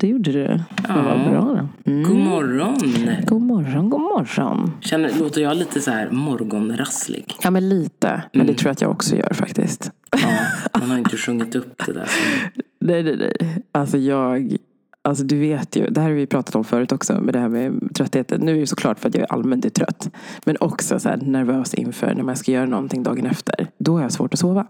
det gjorde du. Ja. Vad bra. Mm. God morgon! God morgon, god morgon. Känner, låter jag lite så här morgonrasslig? Ja, men lite. Men det tror jag att jag också gör faktiskt. Ja, man har inte sjungit upp det där. Nej, nej, nej. Alltså jag, alltså du vet ju, det här har vi pratat om förut också, med det här med tröttheten. Nu är det såklart för att jag allmänt är trött. Men också så nervös inför när man ska göra någonting dagen efter. Då har jag svårt att sova.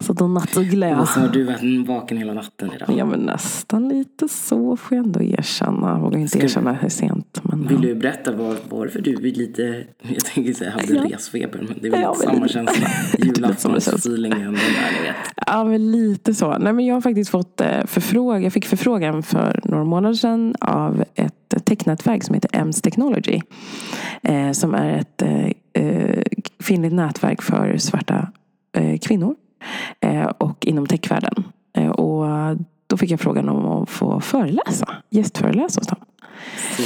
Så då natt och glä. Och så har du varit vaken hela natten idag. Ja men nästan lite så får jag ändå erkänna. Jag vågar inte Ska- erkänna hur sent. Men, Vill ja. du berätta var, varför du är lite, jag tänker säga hade Ja. resfeber, men det är väl Ja, lite men- samma känsla. Samma. Julaftonsfeelingen, den där ni vet. Ja, men lite så. Nej, men jag har faktiskt fått eh, förfrågan. Jag fick förfrågan för några månader sedan av ett technätverk som heter EMS Technology. Eh, som är ett eh, eh, kvinnligt nätverk för svarta eh, kvinnor. Eh, och inom techvärlden. Eh, och då fick jag frågan om att få föreläsa. Gästföreläsa hos dem. Så.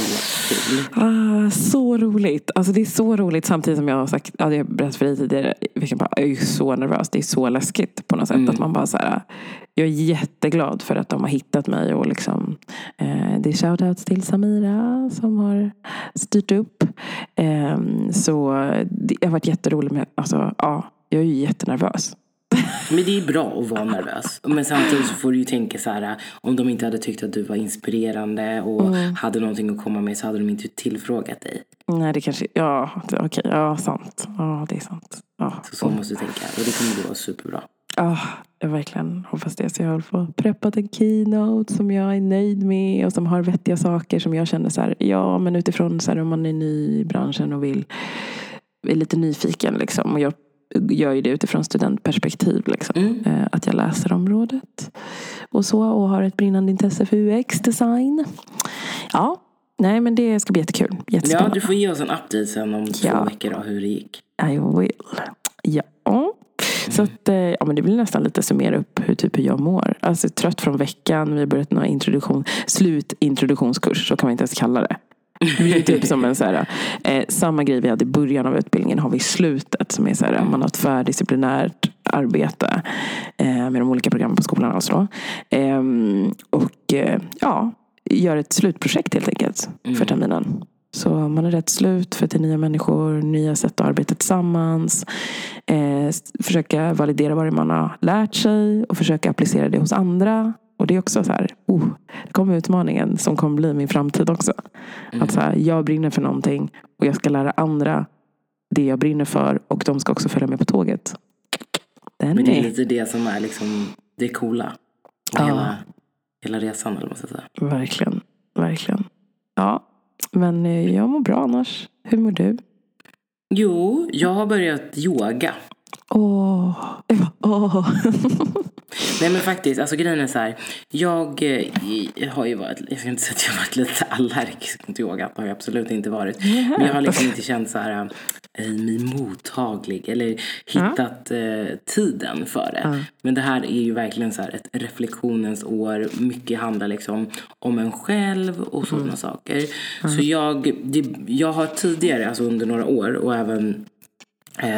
Ah, så roligt. Alltså det är så roligt samtidigt som jag har sagt, ja, jag berättat för dig tidigare, vilken bara, jag är så nervös. Det är så läskigt på något sätt. Mm. Att man bara så här, jag är jätteglad för att de har hittat mig och liksom, eh, det är shoutouts till Samira som har styrt upp. Eh, så det har varit jätteroligt med, alltså ja, jag är ju jättenervös. Men det är bra att vara nervös. Men samtidigt så får du ju tänka så här, om de inte hade tyckt att du var inspirerande och Mm. hade någonting att komma med så hade de inte tillfrågat dig. Nej, det kanske, ja, okej, ja, sant. Ja, det är sant. Ja. Så så måste du tänka. Och det kommer gå superbra. Ja, jag verkligen hoppas det. Så jag har fått preppat en keynote som jag är nöjd med och som har vettiga saker som jag känner så här, ja men utifrån så här om man är ny i branschen och vill, är lite nyfiken liksom. Och jag gör ju det utifrån studentperspektiv liksom. Mm. Eh, Att jag läser området och så och har ett brinnande intresse för UX-design. Ja, nej men det ska bli jättekul. Ja, Jättespännande. du får ge oss en update sen om två Ja. veckor då, hur det gick. I will. Ja. Så att, eh, ja, men det blir nästan lite summera upp hur, typ hur jag mår. Alltså trött från veckan. Vi har börjat några introduktion, slutintroduktionskurs. Så kan man inte ens kalla det. Det typ som en så här, eh, samma grej vi hade i början av utbildningen har vi i slutet. Som är så här, man har ett tvärdisciplinärt arbete eh, med de olika programmen på skolan. Alltså. Ehm, och eh, ja, gör ett slutprojekt helt enkelt för terminen. Så man är rätt slut för till nya människor, nya sätt att arbeta tillsammans. Eh, försöka validera vad det är man har lärt sig och försöka applicera det hos andra. Och det är också så här, oh, det kommer utmaningen som kommer bli min framtid också. Att så här, jag brinner för någonting och jag ska lära andra det jag brinner för och de ska också följa med på tåget. Den Men det är lite det som är liksom det coola. Ja. Hela, hela resan eller vad man ska säga. verkligen, verkligen. Ja, men eh, jag mår bra annars. Hur mår du? Jo, jag har börjat yoga. Åh, jag bara, åh. Nej men faktiskt, alltså grejen är så här. Jag eh, har ju varit, jag ska inte säga att jag har varit lite allergisk mot yoga. Det har jag absolut inte varit. Men jag har liksom inte känt så här eh, mig mottaglig eller hittat eh, tiden för det. Men det här är ju verkligen så här ett reflektionens år. Mycket handlar liksom om en själv och sådana saker. Så jag, det, jag har tidigare, alltså under några år och även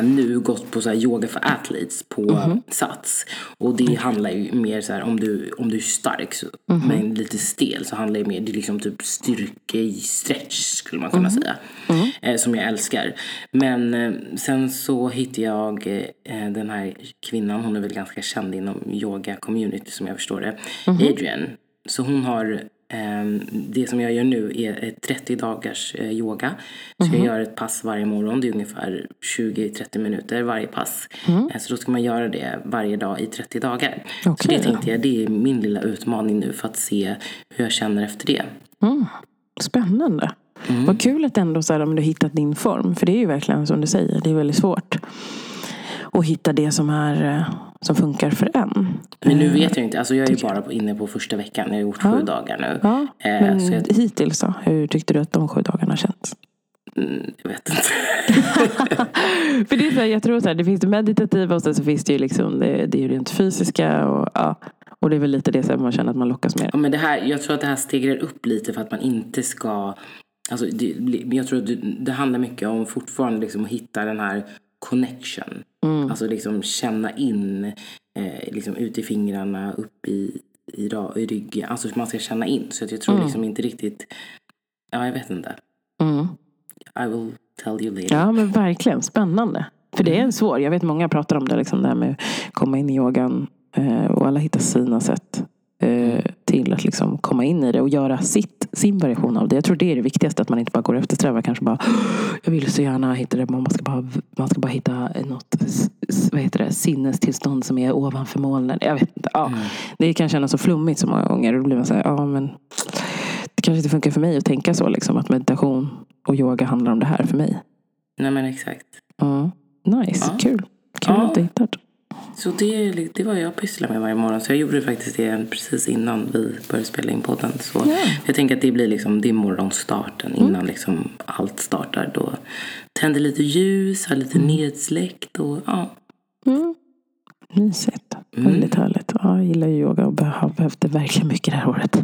nu gått på så här yoga för athletes på Sats. Och det handlar ju mer så här om du, om du är stark så, men lite stel så handlar det mer, det är liksom typ styrke i stretch skulle man kunna säga. Eh, som jag älskar. Men eh, sen så hittade jag eh, den här kvinnan, hon är väl ganska känd inom yoga community som jag förstår det. Adrian. Så hon har Det som jag gör nu är ett 30 dagars eh, yoga. Så jag gör ett pass varje morgon. Det är ungefär 20-30 minuter varje pass. Eh, Så då ska man göra det varje dag i 30 dagar. Så Okej. det tänkte jag, det är min lilla utmaning nu för att se hur jag känner efter det. Spännande. Vad kul att ändå så här, om du hittat din form. För det är ju verkligen som du säger, det är väldigt svårt. Att hitta det som, är, eh, som funkar för en. Men nu vet jag inte, alltså jag är ju bara inne på första veckan. Jag har gjort sju dagar nu. Ja, Eh, men så jag, hittills då? Hur tyckte du att de sju dagarna känns? mm, jag vet inte. För det är så här, jag tror så här, det finns det meditativa och sen så finns det ju liksom det, det är ju rent fysiska. Och, ja, och det är väl lite det som man känner att man lockas med. Ja, men det här, jag tror att det här stegrar upp lite för att man inte ska... Alltså, det, jag tror att det, det handlar mycket om fortfarande liksom att hitta den här connection Mm. Alltså liksom känna in, eh, liksom ut i fingrarna, upp i, i, i ryggen. Alltså man ska känna in. Så att jag tror Mm. liksom inte riktigt, ja jag vet inte. Mm. I will tell you later. Ja men verkligen, spännande. För det är en svår, jag vet många pratar om det, liksom det här med att komma in i yogan. Eh, och alla hittar sina sätt eh, till att liksom komma in i det och göra sitt, sin variation av det. Jag tror det är det viktigaste, att man inte bara går och eftersträvar kanske bara jag vill så gärna hitta det, man ska bara, man ska bara hitta något vad heter det, sinnestillstånd som är ovanför molnen. Jag vet inte. Ja. Det kan kännas så flummigt så många gånger. Då blir man så här, ja men det kanske inte funkar för mig att tänka så liksom, att meditation och yoga handlar om det här för mig. Nej men exakt. Ja. Nice, Ja. kul. Kul Ja. att du hittat. Så det, det var jag pysslar med varje morgon. Så jag gjorde faktiskt det precis innan vi började spela in podden. Så. Mm. jag tänker att det blir liksom, det är morgonstarten innan liksom allt startar. Då tänder lite ljus, har lite nedsläckt och ja. Mm. Mysigt. Mm. Väldigt härligt. Ja, jag gillar ju yoga och har behövt det verkligen mycket det här året.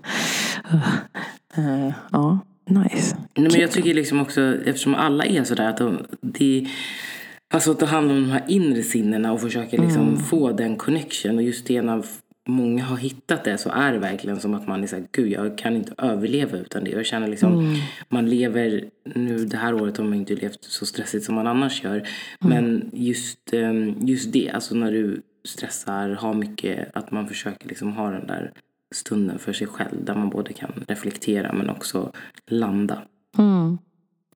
Uh, eh, ja, nice. Nej, men jag tycker liksom också, eftersom alla är sådär att de, det, alltså att det handlar om de här inre sinnena och försöka liksom Mm. få den connection. Och just det när många har hittat det så är det verkligen som att man är såhär, gud jag kan inte överleva utan det. Jag känner liksom, Mm. man lever, nu det här året har man inte levt så stressigt som man annars gör. Mm. Men just, eh, just det, alltså när du stressar, har mycket, att man försöker liksom ha den där stunden för sig själv. Där man både kan reflektera men också landa. Mm.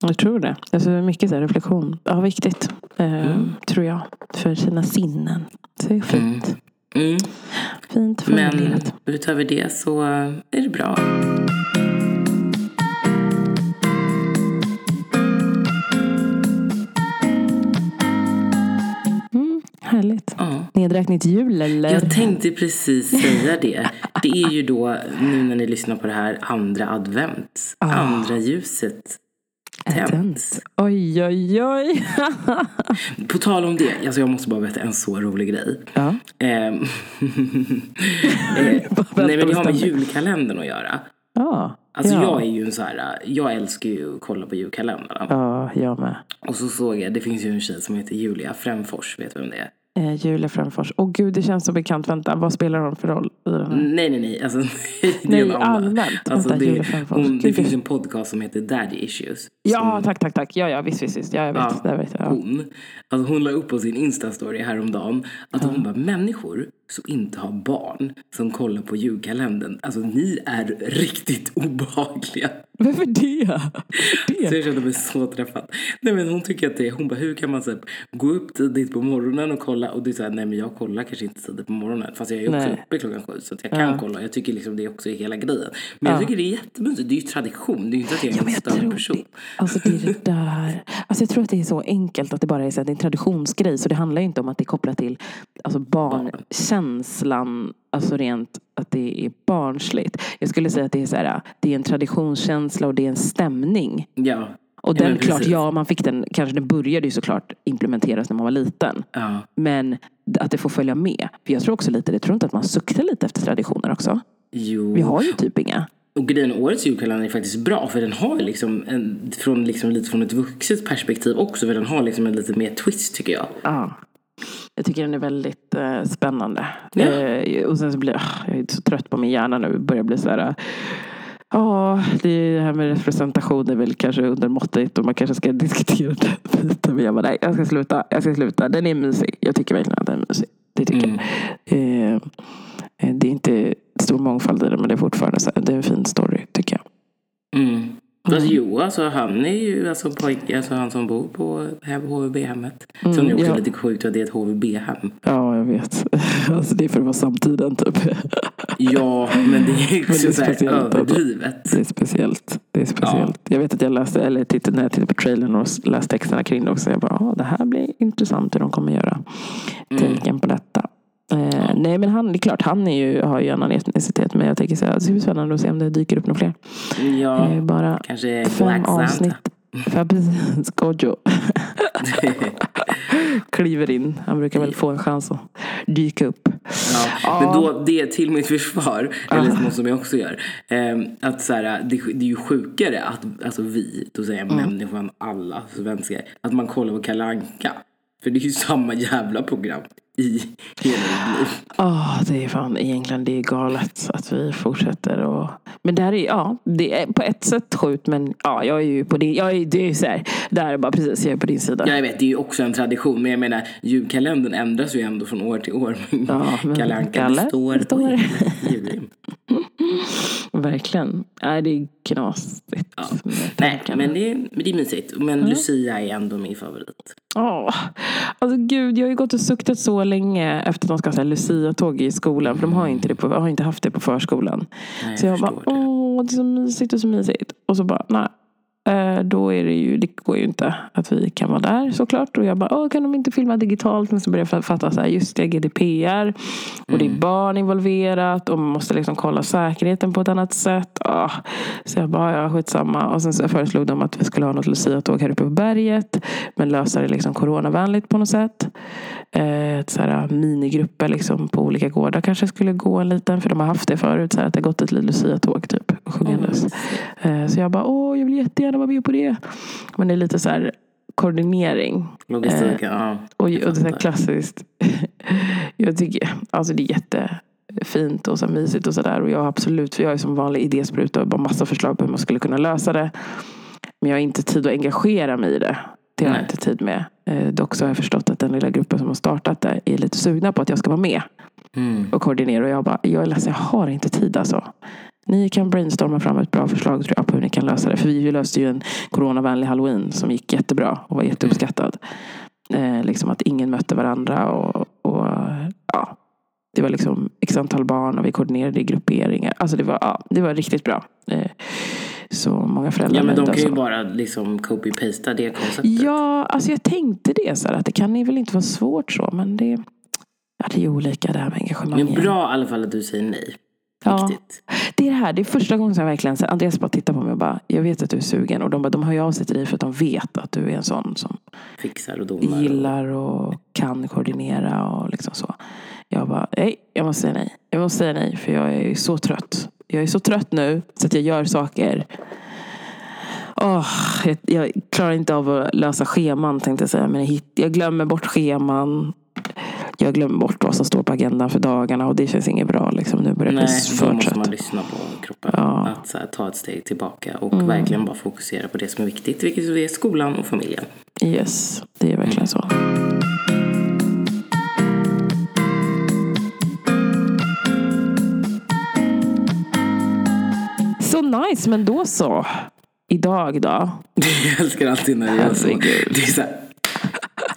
Jag tror det. Alltså mycket så reflektion. Ja, viktigt. Eh, Mm. Tror jag. För sina sinnen. Så det är fint. Mm. Fint Men formulerat. utöver det så är det bra. Mm, härligt. Ja. Nedräkning till jul eller? Jag tänkte precis säga det. Det är ju då, nu när ni lyssnar på det här, andra advent. Ah. Andra ljuset tänds. Oj, oj, oj. På tal om det, alltså jag måste bara berätta en så rolig grej. ja. Ehm, eh, nej men det har med julkalendern att göra. Ja. Alltså ja. jag är ju en så här, jag älskar ju att kolla på julkalendern. Ja, jag med. Och så såg jag, det finns ju en tjej som heter Julia Främfors, vet du vem det är? Eh, Julia Frändfors. Åh gud, det känns så bekant. Vänta, vad spelar hon för roll i den här? Nej, nej, nej. Alltså, Nej, allmänt. Alltså, Vänta, det, hon, det finns en podcast som heter Daddy Issues. Ja, tack, tack, tack. Ja, ja, visst, visst, visst. Ja, jag vet. Ja, vet jag. Ja. Hon, alltså hon la upp på sin Insta-story häromdagen att hon bara, människor som inte har barn som kollar på julkalendern, alltså ni är riktigt obehagliga. Varför det? Varför Så det? jag kände mig så träffad. Nej men hon tycker att det är, hon bara hur kan man så här, gå upp tidigt på morgonen och kolla och det är så här, nej men jag kollar kanske inte tidigt på morgonen fast jag är också Nej. uppe klockan sju så att jag kan Ja. kolla. Jag tycker liksom det är också hela grejen. Men jag Ja. tycker det är jättemysigt, det är ju tradition, det är ju inte att jag är Ja, en jag tror person. det. Alltså det är det där. Alltså jag tror att det är så enkelt att det bara är, så här, det är en traditionsgrej. Så det handlar ju inte om att det är kopplat till alltså barnkänslan. Alltså rent att det är barnsligt. Jag skulle säga att det är så här, det är en traditionskänsla och det är en stämning. Ja. Och Ja, den, men klart, ja, man fick den, kanske den började ju såklart implementeras när man var liten. Ja. Men att det får följa med. För jag tror också lite, jag tror inte att man suktar lite efter traditioner också. Jo. Vi har ju typ inga. Och grejen årets julkalender är faktiskt bra för den har liksom en, från liksom lite från ett vuxet perspektiv också för den har liksom en lite mer twist tycker jag. Ja. Jag tycker den är väldigt eh, spännande. Ja. Eh, och sen så blir ah, jag är så trött på min hjärna nu. börjar bli så här. eh, Ja, det här med representation är väl kanske undermåttigt och man kanske ska diskutera det. Men jag bara, nej, jag ska sluta. Jag ska sluta. Den är mysig. Jag tycker verkligen att den är mysig. Det tycker Mm. jag. Eh, eh, det är inte stor mångfald i den, men det är fortfarande så här, det är en fin story, tycker jag. Mm. Fast jo, alltså han är ju alltså pojke, alltså han som bor på HVB-hemmet. Mm, Som är också ja. lite sjukt att det är ett HVB-hem. Ja, jag vet. Alltså, det är för att vara samtiden, typ. Ja, men det är ju så här speciellt ändå. överdrivet. Det är speciellt. Det är speciellt. Jag vet att jag läste, eller tittade, när jag tittade på trailern och läste texterna kring det också. Jag bara, ah, det här blir intressant hur de kommer göra. Mm. Tänken på detta. Eh, nej men han, det är klart, han är ju, har ju annan etnicitet. Men jag tänker så här, det ska bli spännande att se om det dyker upp några fler. Ja, Eh, bara kanske fem avsnitt. Ja, precis. Kliver in. Han brukar väl få en chans att dyka upp. Ja. Ja. Men då, det till mitt försvar, eller något som jag också gör. Eh, att så här, det, det är ju sjukare att alltså vi, då säger jag Mm. människan, alla svenskar, att man kollar på Kalle Anka. För det är ju samma jävla program i hela ditt liv. Ja, det är fan egentligen det är galet att vi fortsätter och Men det här är, ja, det är på ett sätt sjukt men ja, jag är ju på din, jag är, det är ju så här, där är bara precis, jag är på din sida. Ja, jag vet, det är ju också en tradition. Men jag menar, julkalendern ändras ju ändå från år till år. Ja, men Kalle Anka Kalle består. består. Julrim. Verkligen. Nej, det är knasigt. Ja. Nej, men det, det är mysigt. Men Lucia är ändå min favorit. Åh, alltså gud, jag har ju gått och suktat så länge efter att de ska ha så Lucia-tåg i skolan. För de har inte, det på, har inte haft det på förskolan. Nej, så jag bara, förstår det. åh, det är så mysigt och så mysigt. Och så bara, nej. Eh, Då är det ju, det går ju inte att vi kan vara där såklart. Och jag bara, åh, kan de inte filma digitalt? Men så börjar jag fatta så här, just det, GDPR. Och det är barn involverat. Och man måste liksom kolla säkerheten på ett annat sätt. Ah. Så jag bara, ja skitsamma. Och sen så föreslog de att vi skulle ha något Lucia-tåg här uppe på berget. Men lösa det liksom coronavänligt på något sätt. Eh, ett så här, minigrupper liksom på olika gårdar kanske skulle gå en liten. För de har haft det förut. Så här, att det har gått ett litet Lucia-tåg typ. Sjungandes. Eh, så jag bara, åh jag vill jättegärna vara med på det. Men det är lite så här koordinering. Logistik, ja. Och, och det är så här klassiskt. jag tycker, alltså det är jättefint och så mysigt och sådär. Och jag har absolut, för jag är som vanlig idéspruta och bara massa förslag på hur man skulle kunna lösa det. Men jag har inte tid att engagera mig i det. Det har jag inte tid med. Eh, dock så har jag förstått att den lilla gruppen som har startat det är lite sugna på att jag ska vara med Mm. och koordinera. Och jag bara, jag är ledsen, jag har inte tid alltså. Ni kan brainstorma fram ett bra förslag tror jag på hur ni kan lösa det. För vi löste ju en coronavänlig halloween som gick jättebra och var jätteuppskattad. Eh, liksom att ingen mötte varandra och, och ja. Det var liksom x antal barn och vi koordinerade i grupperingar. Alltså det var, ja, det var riktigt bra. Eh, så många föräldrar Ja, men de kan ju bara liksom copy-pasta det konceptet. Ja, alltså jag tänkte det så här, att det kan ju väl inte vara svårt så. Men det, ja, det är olika det här med engagemang. Men bra i alla fall att du säger nej. Ja. Viktigt. Det är det här, det är första gången som jag verkligen så Andreas bara tittar på mig och bara, jag vet att du är sugen. Och de, bara, de hör ju av sig till dig för att de vet att du är en sån som Fixar och domar. gillar och kan koordinera och liksom så. Jag bara, nej, jag måste säga nej. Jag måste säga nej för jag är så trött. Jag är så trött nu så att jag gör saker. Åh, jag, jag klarar inte av att lösa scheman tänkte jag säga. Men jag, hit, jag glömmer bort scheman. Jag glömmer bort vad som står på agendan för dagarna och det känns inget bra. Liksom. Nu börjar Nej, bli då måste man lyssna på kroppen. Ja. Mm. Att här, ta ett steg tillbaka och verkligen bara fokusera på det som är viktigt. Vilket är skolan och familjen. Yes, det är verkligen så. Så nice, men då så. Idag då? Jag älskar alltid när det gör så. Det är så här,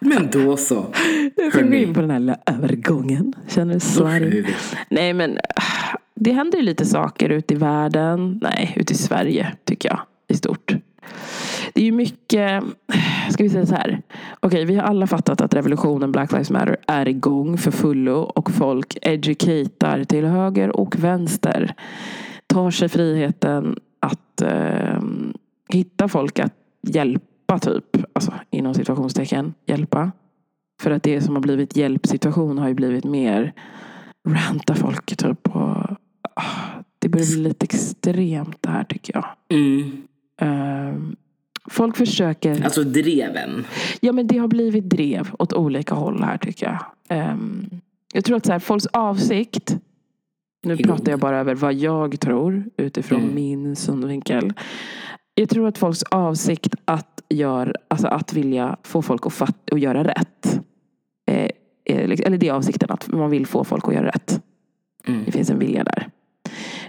men då så. Jag ska gå Hörni. in på den här lilla övergången. Känner du hur- Nej men det händer ju lite saker ute i världen. Nej, ute i Sverige tycker jag. I stort. Det är ju mycket, ska vi säga så här. Okej, vi har alla fattat att revolutionen Black Lives Matter är igång för fullo. Och folk educatar till höger och vänster. Tar sig friheten att eh, hitta folk att hjälpa typ. Alltså inom situationstecken hjälpa. För att det som har blivit hjälpsituation har ju blivit mer ranta folk typ. Och, ah, det börjar bli lite extremt det här tycker jag. Mm. Ehm, folk försöker. Alltså dreven. Ja men det har blivit drev åt olika håll här tycker jag. Ehm, jag tror att så här, folks avsikt. Nu pratar jag bara över vad jag tror utifrån Mm. min synvinkel. Jag tror att folks avsikt att, gör, alltså att vilja få folk att, fatt, att göra rätt. Eh, liksom- eller det är avsikten att man vill få folk att göra rätt. Mm. Det finns en vilja där.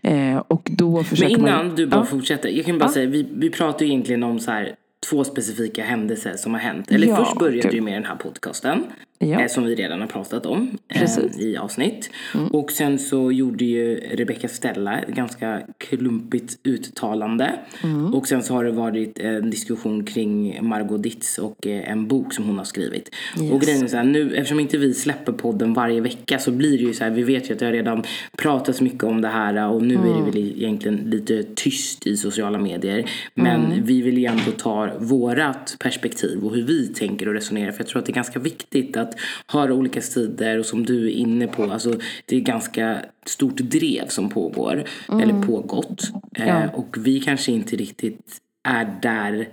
Eh, och då Men försöker innan man... du bara Ja. fortsätter. Jag kan bara Ja. säga, vi, vi pratar ju egentligen om så här två specifika händelser som har hänt. Eller Ja, först började kul. ju med den här podcasten. Ja. Eh, som vi redan har pratat om eh, Precis. Mm. i avsnitt. Och sen så gjorde ju Rebecca Stella ett ganska klumpigt uttalande. Mm. Och sen så har det varit en diskussion kring Margot Ditz och eh, en bok som hon har skrivit. Och Yes. grejen är så här, nu, eftersom inte vi släpper podden varje vecka så blir det ju så här, vi vet ju att det har redan pratats mycket om det här och nu är det väl egentligen lite tyst i sociala medier. Men vi vill ju ändå ta vårat perspektiv och hur vi tänker och resonerar. För jag tror att det är ganska viktigt att höra olika sidor och som du är inne på, alltså det är ganska stort drev som pågår, eller pågått. Eh, Ja. och vi kanske inte riktigt är där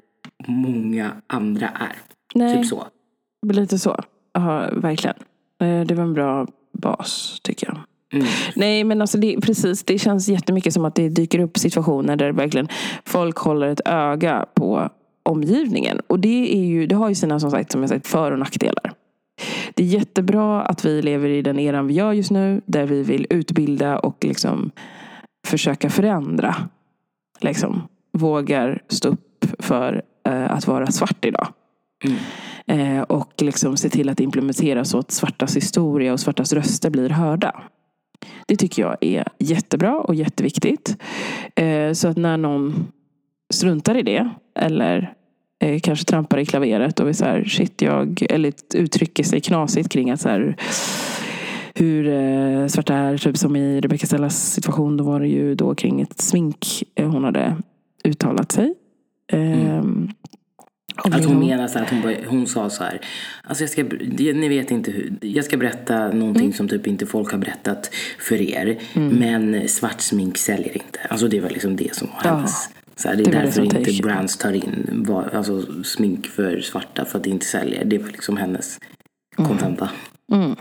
många andra är. Nej. Typ så. Lite så. ja, verkligen. Eh, Det var en bra bas, tycker jag. Mm. Nej, men alltså det, precis. Det känns jättemycket som att det dyker upp situationer där verkligen folk håller ett öga på omgivningen. Och det, är ju, det har ju sina som sagt, som jag sagt, för och nackdelar. Det är jättebra att vi lever i den eran vi gör just nu. Där vi vill utbilda och liksom försöka förändra. Liksom, vågar stå upp för eh, att vara svart idag. Mm. Eh, och liksom se till att implementera så att svartas historia och svartas röster blir hörda. Det tycker jag är jättebra och jätteviktigt. Eh, så att när någon struntar i det eller eh, kanske trampar i klaveret och är så här, shit jag, eller uttrycker sig knasigt kring att så här, hur eh, svarta är, typ som i Rebecca Stellas situation, då var det ju då kring ett smink eh, hon hade uttalat sig. Ehm, och Att hon menar så att hon, bara- hon sa så här. Alltså jag ska, ni vet inte hur. Jag ska berätta någonting Mm. som typ inte folk har berättat för er. Men svart smink säljer inte. Alltså det var liksom det som var Ja, hennes. Så här, det är det det därför som inte brands tar in alltså, smink för svarta. För att det inte säljer. Det var liksom hennes kontenta. Mm.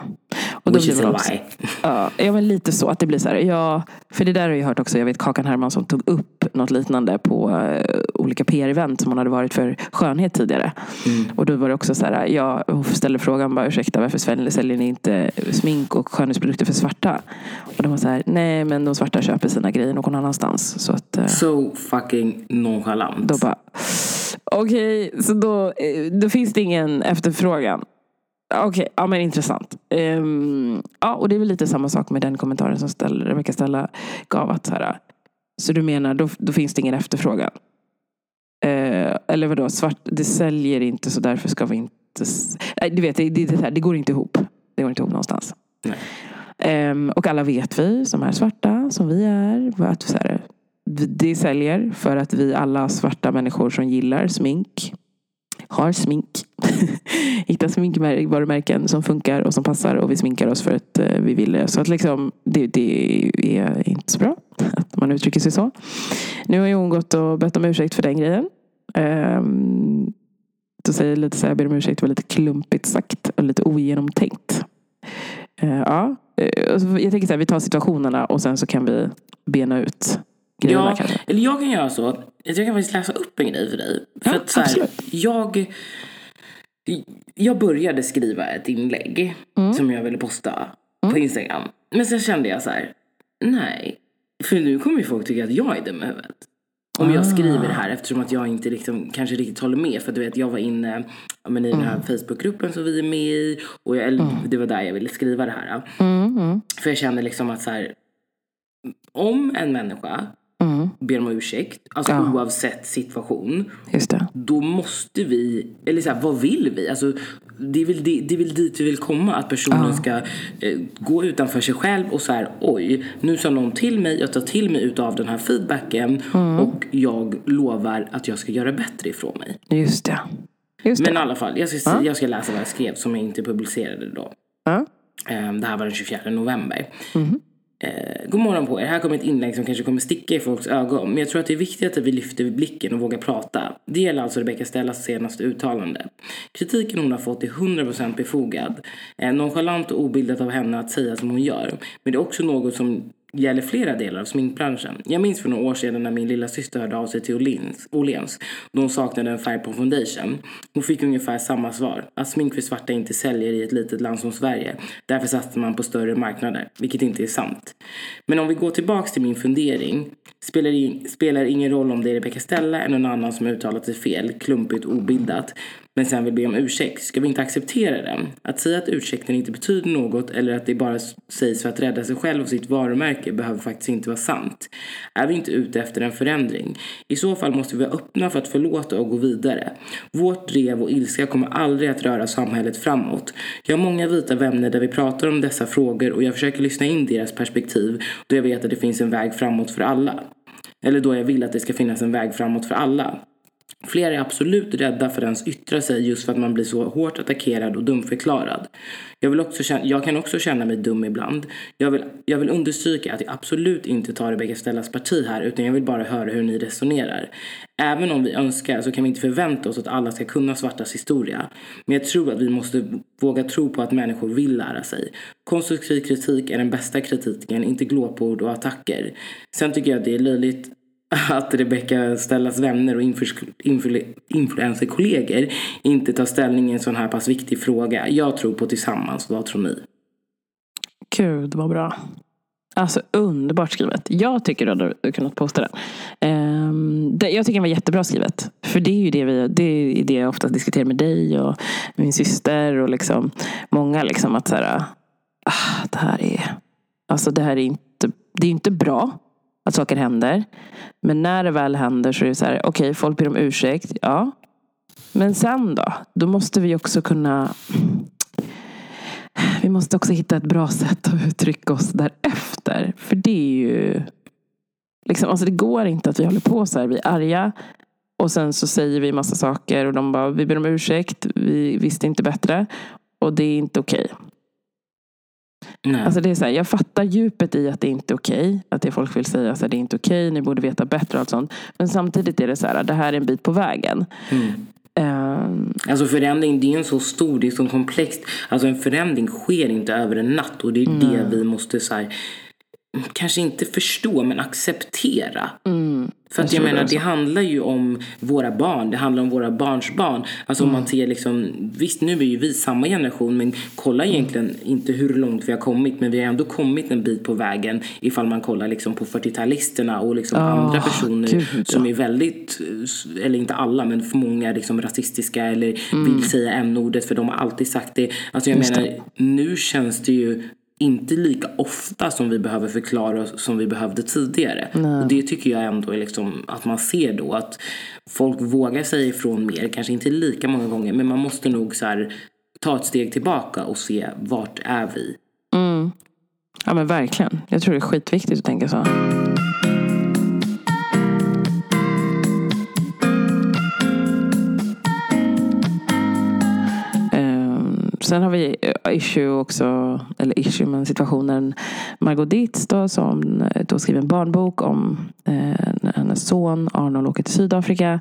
Och då Which blir is man a också, lie. ja, ja, men lite så. Att det blir så här, ja, för det där har jag hört också. Jag vet Kakan Hermansson tog upp något liknande på eh, olika PR-event som hon hade varit för skönhet tidigare. Och då var det också så här, ja, hon ställde frågan bara, ursäkta varför säljer ni inte smink och skönhetsprodukter för svarta? Och de var så här, nej men de svarta köper sina grejer någon annanstans. Så att, eh, So fucking nonchalant. då bara, okej, så då, eh, då finns det ingen efterfrågan. Okej, ja men intressant. Ehm, ja, och det är väl lite samma sak med den kommentaren som ställ, Rebecca Stella gav. Att så, här, så du menar, då, då finns det ingen efterfrågan? Eh, eller vadå, svart, det säljer inte så därför ska vi inte... Nej, du vet, det, det, det, här, det går inte ihop. Det går inte ihop någonstans. Ehm, och alla vet vi som är svarta, som vi är, att så här, det säljer för att vi alla svarta människor som gillar smink har smink. Hittar sminkvarumärken som funkar och som passar och vi sminkar oss för att eh, vi vill det. Så att liksom, det, det är inte så bra att man uttrycker sig så. Nu har ju hon gått och bett om ursäkt för den grejen. Um, då säger jag lite så här, jag ber om ursäkt, det var lite klumpigt sagt och lite ogenomtänkt. Uh, ja, eh, jag tänker så här, vi tar situationerna och sen så kan vi bena ut grejerna Ja, kanske. eller jag kan göra så. att Jag kan faktiskt läsa upp en grej för dig. För Ja, att så här, jag, jag började skriva ett inlägg Mm. som jag ville posta på Instagram. Men sen kände jag så här, nej. För nu kommer ju folk tycka att jag är dum i huvudet. Om Ah. jag skriver det här eftersom att jag inte liksom, kanske riktigt håller med. För du vet, jag var inne ja, men i den Mm. här Facebookgruppen som vi är med i. Och jag, det var där jag ville skriva det här. Mm, mm, För jag kände liksom att så här, om en människa mm, ber om ursäkt, alltså Ja. oavsett situation, just det. då måste vi, eller så här, vad vill vi? Alltså, det, är väl, det, det är väl dit vi vill komma, att personen ska eh, gå utanför sig själv och så här, oj, nu sa någon till mig, jag tar till mig utav den här feedbacken Mm. och jag lovar att jag ska göra bättre ifrån mig. Just det. Just Men i det. alla fall, jag ska, jag ska läsa vad jag skrev som jag inte publicerade då. Ja. Eh, Det här var den 24 november. Mhm. Eh, god morgon på er. Här kommer ett inlägg som kanske kommer sticka i folks ögon. Men jag tror att det är viktigt att vi lyfter blicken och vågar prata. Det gäller alltså Rebecca Stellas senaste uttalande. Kritiken hon har fått är 100% befogad. Eh, nonchalant och obildat av henne att säga som hon gör. Men det är också något som gäller flera delar av sminkbranschen. Jag minns för några år sedan när min lilla syster hörde av sig till Åhléns, då hon saknade en färg på foundation. Hon fick ungefär samma svar. Att smink för svarta inte säljer i ett litet land som Sverige. Därför satsar man på större marknader. Vilket inte är sant. Men om vi går tillbaks till min fundering. Spelar, in, spelar ingen roll om det är Rebecca Stella eller någon annan som uttalat sig fel, klumpigt och obildat. Men sen vill be om ursäkt. Ska vi inte acceptera den? Att säga att ursäkten inte betyder något eller att det bara sägs för att rädda sig själv och sitt varumärke behöver faktiskt inte vara sant. Är vi inte ute efter en förändring? I så fall måste vi vara öppna för att förlåta och gå vidare. Vårt drev och ilska kommer aldrig att röra samhället framåt. Jag har många vita vänner där vi pratar om dessa frågor och jag försöker lyssna in deras perspektiv då jag vet att det finns en väg framåt för alla. Eller då jag vill att det ska finnas en väg framåt för alla. Flera är absolut rädda för att ens yttra sig just för att man blir så hårt attackerad och dumförklarad. Jag, vill också känna, jag kan också känna mig dum ibland. Jag vill, jag vill understryka att jag absolut inte tar Rebecca Stellas parti här utan jag vill bara höra hur ni resonerar. Även om vi önskar så kan vi inte förvänta oss att alla ska kunna svartas historia. Men jag tror att vi måste våga tro på att människor vill lära sig. Konstruktiv kritik är den bästa kritiken, inte glåpord och attacker. Sen tycker jag att det är löjligt att Rebecca Stellas vänner och influencerkollegor inte tar ställning i en sån här pass viktig fråga. Jag tror på tillsammans. Vad tror ni? Gud vad bra. Alltså underbart skrivet. Jag tycker du hade kunnat posta den. Um, det, jag tycker den var jättebra skrivet. För det är ju det, vi, det, är det jag ofta diskuterar med dig och min syster och liksom många. Liksom att så här, ah, det här är, alltså det här är inte, det är inte bra att saker händer. Men när det väl händer så är det så här, okej, okay, folk ber om ursäkt, ja. Men sen då? Då måste vi också kunna vi måste också hitta ett bra sätt att uttrycka oss därefter. För det är ju... Liksom, alltså det går inte att vi håller på så här. Vi är arga och sen så säger vi massa saker och de bara, vi ber om ursäkt, vi visste inte bättre. Och det är inte okej. Okay. Alltså det är så här, jag fattar djupet i att det inte är okej. Okay, att det folk vill säga att det är inte okej, okay, ni borde veta bättre och allt sånt. Men samtidigt är det så här, det här är en bit på vägen. Mm. Um, alltså förändring det är en så stor, det är så komplext. Alltså en förändring sker inte över en natt och det är mm. det vi måste så här, kanske inte förstå men acceptera. Mm. För att jag, menar, det, handlar ju om våra barn. Det handlar om våra barns barn. Alltså mm. om man ser liksom, visst nu är ju vi samma generation men kolla egentligen inte hur långt vi har kommit men vi har ändå kommit en bit på vägen ifall man kollar liksom på 40-talisterna och liksom oh, andra personer Gud, som är väldigt, eller inte alla men för många liksom rasistiska eller mm. vill säga n-ordet för de har alltid sagt det. Alltså jag Just menar, det. nu känns det ju inte lika ofta som vi behöver förklara oss som vi behövde tidigare. Nej. Och det tycker jag ändå är liksom att man ser då att folk vågar säga ifrån mer, kanske inte lika många gånger men man måste nog så här, ta ett steg tillbaka och se vart är vi? Mm. Ja men verkligen. Jag tror det är skitviktigt att tänka så. Sen har vi eh, issue också, eller issue men situationen Margot Dietz då, som eh, då skriver en barnbok om eh, hennes son Arnold åker till Sydafrika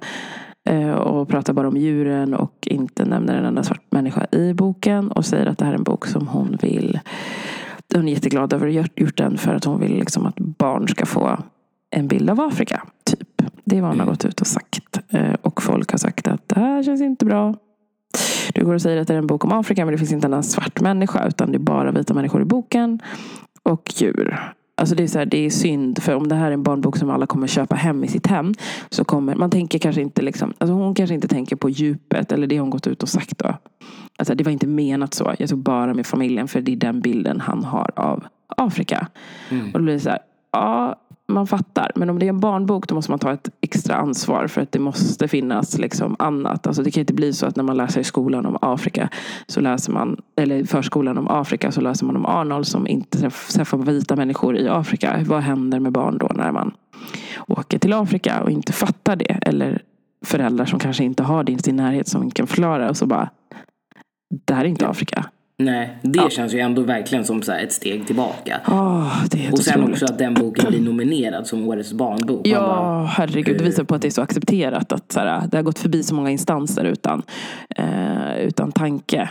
eh, och pratar bara om djuren och inte nämner en enda svart människa i boken och säger att det här är en bok som hon vill hon är jätteglad över att ha gjort den för att hon vill liksom att barn ska få en bild av Afrika. Typ. Det är vad hon har gått ut och sagt. Och folk har sagt att det här känns inte bra. Du går och säger att det är en bok om Afrika men det finns inte en svart människa utan det är bara vita människor i boken. Och djur. Alltså det är, så här, det är synd, för om det här är en barnbok som alla kommer köpa hem i sitt hem så kommer, man tänker kanske inte liksom, alltså hon kanske inte tänker på djupet eller det hon gått ut och sagt då. Alltså det var inte menat så, jag tog bara med familjen för det är den bilden han har av Afrika. Mm. Och då blir det så här, ja man fattar. Men om det är en barnbok då måste man ta ett extra ansvar för att det måste finnas liksom annat. Alltså det kan inte bli så att när man läser i skolan om Afrika så läser man, eller förskolan om Afrika så läser man om Arnold som inte träffar vita människor i Afrika. Vad händer med barn då när man åker till Afrika och inte fattar det? Eller föräldrar som kanske inte har det i sin närhet som kan förklara och så bara det här är inte Afrika. Nej, det ja. känns ju ändå verkligen som så ett steg tillbaka. Oh, och sen otroligt. också att den boken blir nominerad som årets barnbok. Ja, bara, herregud. Det visar på att det är så accepterat. Att så här, det har gått förbi så många instanser utan, eh, utan tanke.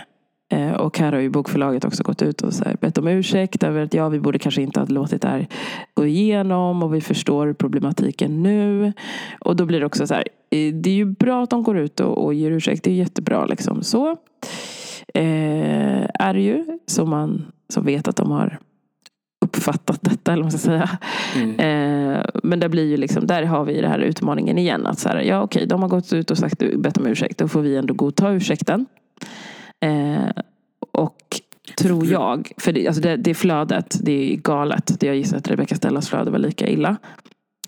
Eh, och här har ju bokförlaget också gått ut och så här, bett om ursäkt över att ja, vi borde kanske inte ha låtit det här gå igenom och vi förstår problematiken nu. Och då blir det också så här, eh, det är ju bra att de går ut och, och ger ursäkt. Det är jättebra liksom. Så eh, är det ju. Så man som vet att de har uppfattat detta, eller man ska säga. Mm. Eh, men det blir ju liksom, där har vi den här utmaningen igen. Att så här, ja okej, de har gått ut och sagt, bett om ursäkt. Då får vi ändå godta ursäkten. Eh, och tror jag, för det, alltså det, det flödet, det är galet. Jag gissar att Rebecca Stellas flöde var lika illa.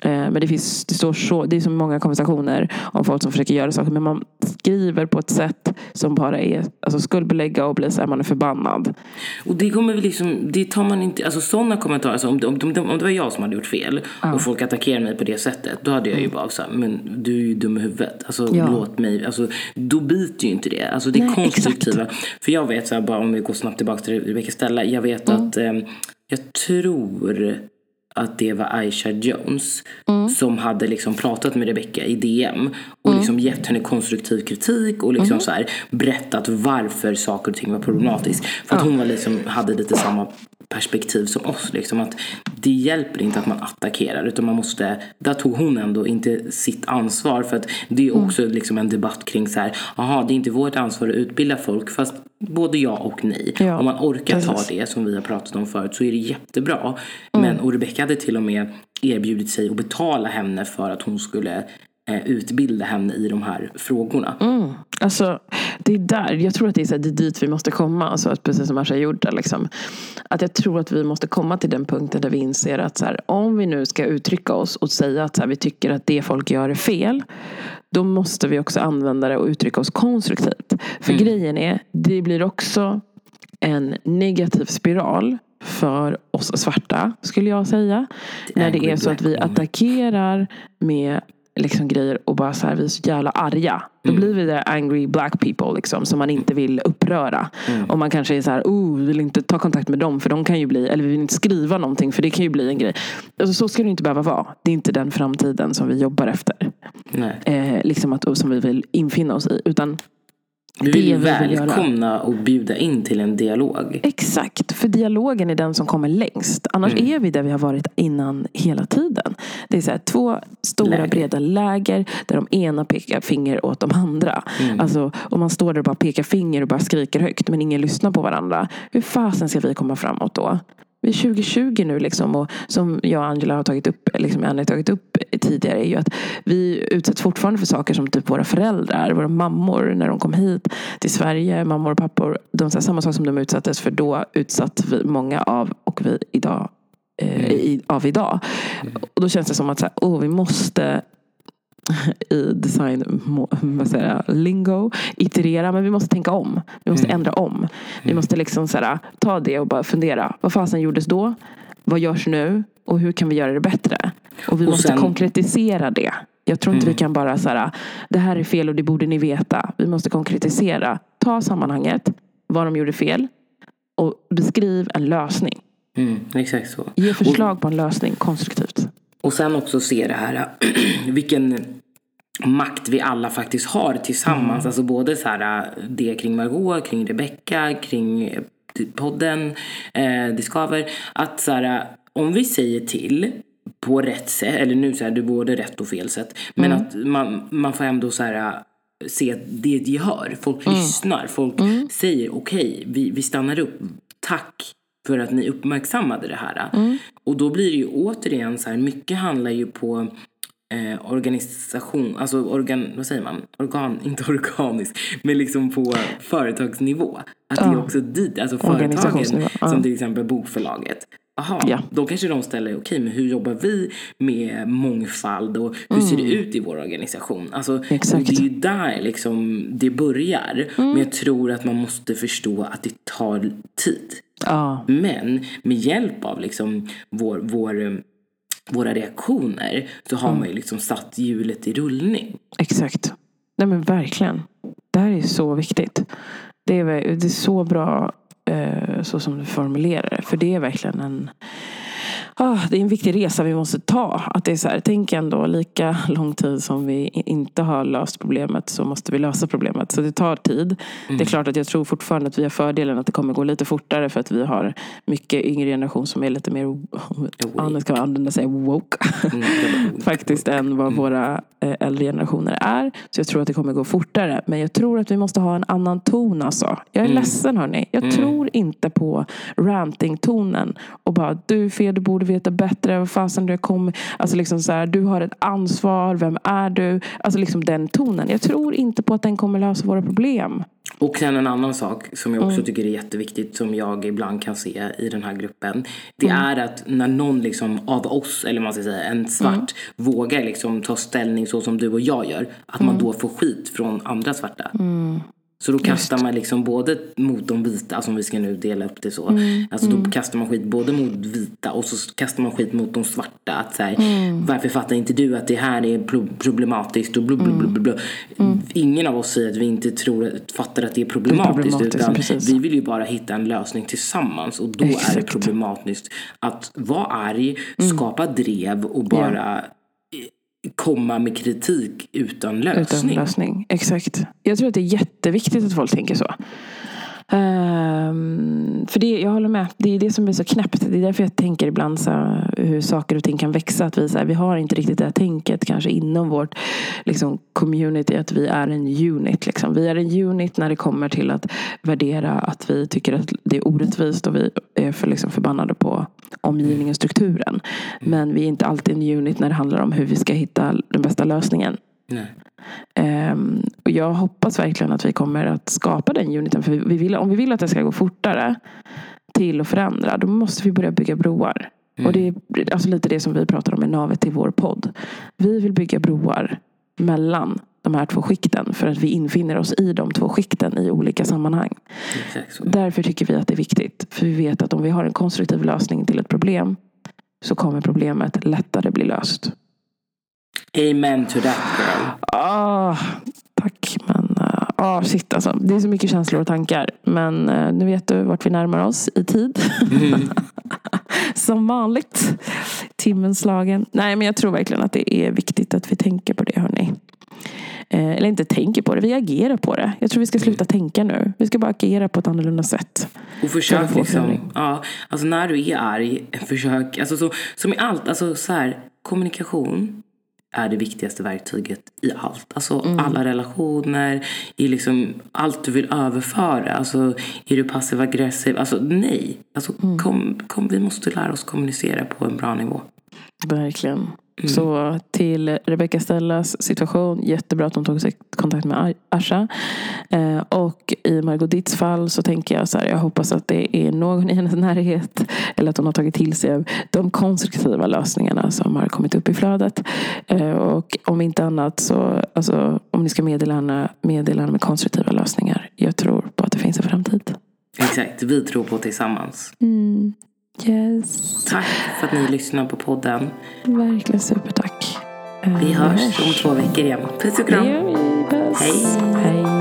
Eh, Men det, finns, det, står så, det är så många konversationer om folk som försöker göra saker. Men man skriver på ett sätt som bara är alltså skuldbelägga och bli så här, man är förbannad. Och det kommer vi liksom, det tar man inte, alltså sådana kommentarer, alltså om, om, om, om det var jag som hade gjort fel och folk attackerade mig på det sättet, då hade jag ju bara såhär, men du är ju dum i huvudet. Alltså Ja. låt mig, alltså då biter ju inte det. Alltså det är Nej, konstruktiva. För jag vet såhär, bara om vi går snabbt tillbaka till Rebecca Stella, jag vet att, eh, jag tror att det var Aisha Jones som hade liksom pratat med Rebecca i DM och liksom gett henne konstruktiv kritik och liksom så här berättat varför saker och ting var problematiskt. För att hon var liksom, hade lite samma perspektiv som oss. Liksom, att det hjälper inte att man attackerar utan man måste, där tog hon ändå inte sitt ansvar för att det är också liksom en debatt kring så här, aha det är inte vårt ansvar att utbilda folk fast både jag och ni. Ja, Om man orkar ta det som vi har pratat om förut så är det jättebra. Men och Rebecca hade till och med erbjudit sig att betala henne för att hon skulle utbilda henne i de här frågorna. Alltså, det är där, jag tror att det är, så här, det är dit vi måste komma. Alltså, att precis som Asha gjorde. Liksom. Att jag tror att vi måste komma till den punkten där vi inser att så här, om vi nu ska uttrycka oss och säga att så här, vi tycker att det folk gör är fel. Då måste vi också använda det och uttrycka oss konstruktivt. För grejen är, det blir också en negativ spiral för oss svarta, skulle jag säga. När det är så att vi attackerar med liksom grejer och bara så här, vi är så jävla arga. Då Mm. blir vi där angry black people liksom, som man inte vill uppröra. Mm. Och man kanske är så här, oh, vi vill inte ta kontakt med dem för de kan ju bli, eller vi vill inte skriva någonting för det kan ju bli en grej. Alltså, så ska det inte behöva vara. Det är inte den framtiden som vi jobbar efter. Nej. Eh, liksom att, som vi vill infinna oss i. Utan Vi vill välkomna och bjuda in till en dialog. Exakt, för dialogen är den som kommer längst. Annars Mm. är vi där vi har varit innan hela tiden. Det är så här, två stora Läger. breda läger där de ena pekar finger åt de andra. Mm. Alltså, om man står där och bara pekar finger och bara skriker högt men ingen lyssnar på varandra. Hur fasen ska vi komma framåt då? Vi är 2020 nu liksom och som jag och Angela har tagit upp, liksom Annie har tagit upp tidigare är ju att vi utsätts fortfarande för saker som typ våra föräldrar, våra mammor när de kom hit till Sverige, mammor och pappor. De, här, samma sak som de utsattes för då utsatt vi många av och vi idag eh, i, av idag. Och då känns det som att så här, oh, vi måste i design vad säger jag, lingo iterera men vi måste tänka om. Vi måste ändra om. Vi måste liksom så här, ta det och bara fundera. Vad fasen gjordes då? Vad görs nu? Och hur kan vi göra det bättre? Och vi Och måste sen- konkretisera det. Jag tror inte vi kan bara så här, det här är fel och det borde ni veta. Vi måste konkretisera. Ta sammanhanget, vad de gjorde fel och beskriv en lösning. Mm, exakt så. Ge förslag på en lösning konstruktivt. Och sen också se det här vilken makt vi alla faktiskt har tillsammans. Alltså både så här, det kring Margot, kring Rebecca, kring eh, podden, eh, Discover. Att så här, om vi säger till på rätt sätt, eller nu så här, det är både rätt och fel sätt. Men att man, man får ändå så här se att det är ett gehör. Folk lyssnar. Folk säger okej, vi, vi stannar upp. Tack för att ni uppmärksammade det här. Och då blir det ju återigen så här, mycket handlar ju på eh, organisation, alltså organ, vad säger man? Organ, inte organisk, men liksom på företagsnivå. Att det är också dit, alltså företagen, ja. som till exempel bokförlaget. Jaha, Ja. då kanske de ställer, okej men hur jobbar vi med mångfald och hur ser det ut i vår organisation? Alltså, Mm. Exakt. Det är ju där liksom det börjar. Men jag tror att man måste förstå att det tar tid. Ja, Men med hjälp av liksom vår, vår, eh, våra reaktioner så har man ju liksom satt hjulet i rullning. exakt. Nej men verkligen. Det här är så viktigt. Det är, det är så bra Eh, så som du formulerar det. För det är verkligen en Ah, det är en viktig resa vi måste ta. Att det är så här, tänk ändå lika lång tid som vi inte har löst problemet så måste vi lösa problemet. Så det tar tid. Det är klart att jag tror fortfarande att vi har fördelen att det kommer gå lite fortare för att vi har mycket yngre generation som är lite mer, nu ska man använda sig woke. Mm, faktiskt än vad våra eh, äldre generationer är. Så jag tror att det kommer gå fortare. Men jag tror att vi måste ha en annan ton alltså. Jag är ledsen hörni. Jag tror inte på ranting-tonen. Och bara du är fel, du borde borde veta bättre. Vad fasen du kommer. Alltså liksom så här, du har ett ansvar. Vem är du? Alltså liksom den tonen. Jag tror inte på att den kommer lösa våra problem. Och sen en annan sak som jag också mm. tycker är jätteviktigt som jag ibland kan se i den här gruppen. Det mm. är att när någon liksom av oss, eller man ska säga en svart, mm. vågar liksom ta ställning så som du och jag gör. Att man mm. då får skit från andra svarta. Mm. Så då kastar man liksom både mot de vita, alltså om vi ska nu dela upp det så. Mm. Alltså då mm. kastar man skit både mot vita och så kastar man skit mot de svarta. Att så här, mm. Varför fattar inte du att det här är problematiskt och blub, blub, blub, mm. Ingen av oss säger att vi inte tror, fattar att det är problematiskt. Det är problematiskt utan vi vill ju bara hitta en lösning tillsammans. Och då Exakt. är det problematiskt att vara arg, mm. skapa drev och bara yeah komma med kritik utan lösning. Utan lösning, exakt. Jag tror att det är jätteviktigt att folk tänker så. Um, för det, jag håller med. Det är det som är så knäppt. Det är därför jag tänker ibland så hur saker och ting kan växa. Att vi, så här, vi har inte riktigt det här tänket kanske inom vårt liksom, community. Att vi är en unit. Liksom. Vi är en unit när det kommer till att värdera att vi tycker att det är orättvist. Och vi är för, liksom, förbannade på omgivningen och strukturen. Men vi är inte alltid en unit när det handlar om hur vi ska hitta den bästa lösningen. Um, och jag hoppas verkligen att vi kommer att skapa den uniten. För vi vill, om vi vill att det ska gå fortare till att förändra, då måste vi börja bygga broar. Mm. Och det är alltså lite det som vi pratar om i navet till vår podd. Vi vill bygga broar mellan de här två skikten för att vi infinner oss i de två skikten i olika sammanhang. Därför tycker vi att det är viktigt. För vi vet att om vi har en konstruktiv lösning till ett problem så kommer problemet lättare bli löst. Amen to that girl. Ah, tack. Men uh, ah, shit alltså. Det är så mycket känslor och tankar. Men uh, nu vet du vart vi närmar oss i tid. Mm. Som vanligt. Timmen slagen. Nej men jag tror verkligen att det är viktigt att vi tänker på det hörni. Eh, eller inte tänker på det, vi agerar på det. Jag tror vi ska sluta tänka nu. Vi ska bara agera på ett annorlunda sätt. Och försök liksom, ja, alltså när du är arg, försök, alltså så, som i allt, alltså så här, kommunikation är det viktigaste verktyget i allt. Alltså mm. alla relationer, i liksom allt du vill överföra. Alltså är du passiv aggressiv? Alltså nej. Alltså, mm. kom, kom, vi måste lära oss kommunicera på en bra nivå. Verkligen. Mm. Så till Rebecca Stellas situation, jättebra att hon tog sig kontakt med Asha. Eh, och i Margot Ditts fall så tänker jag så här, jag hoppas att det är någon i hennes närhet eller att hon har tagit till sig de konstruktiva lösningarna som har kommit upp i flödet. Eh, och om inte annat så, alltså, om ni ska meddela henne, meddela henne med konstruktiva lösningar. Jag tror på att det finns en framtid. Exakt, vi tror på tillsammans. Mm. Yes. Tack för att ni lyssnar på podden. Verkligen supertack. Vi hörs om två veckor igen. Puss och kram. Hej. Hej.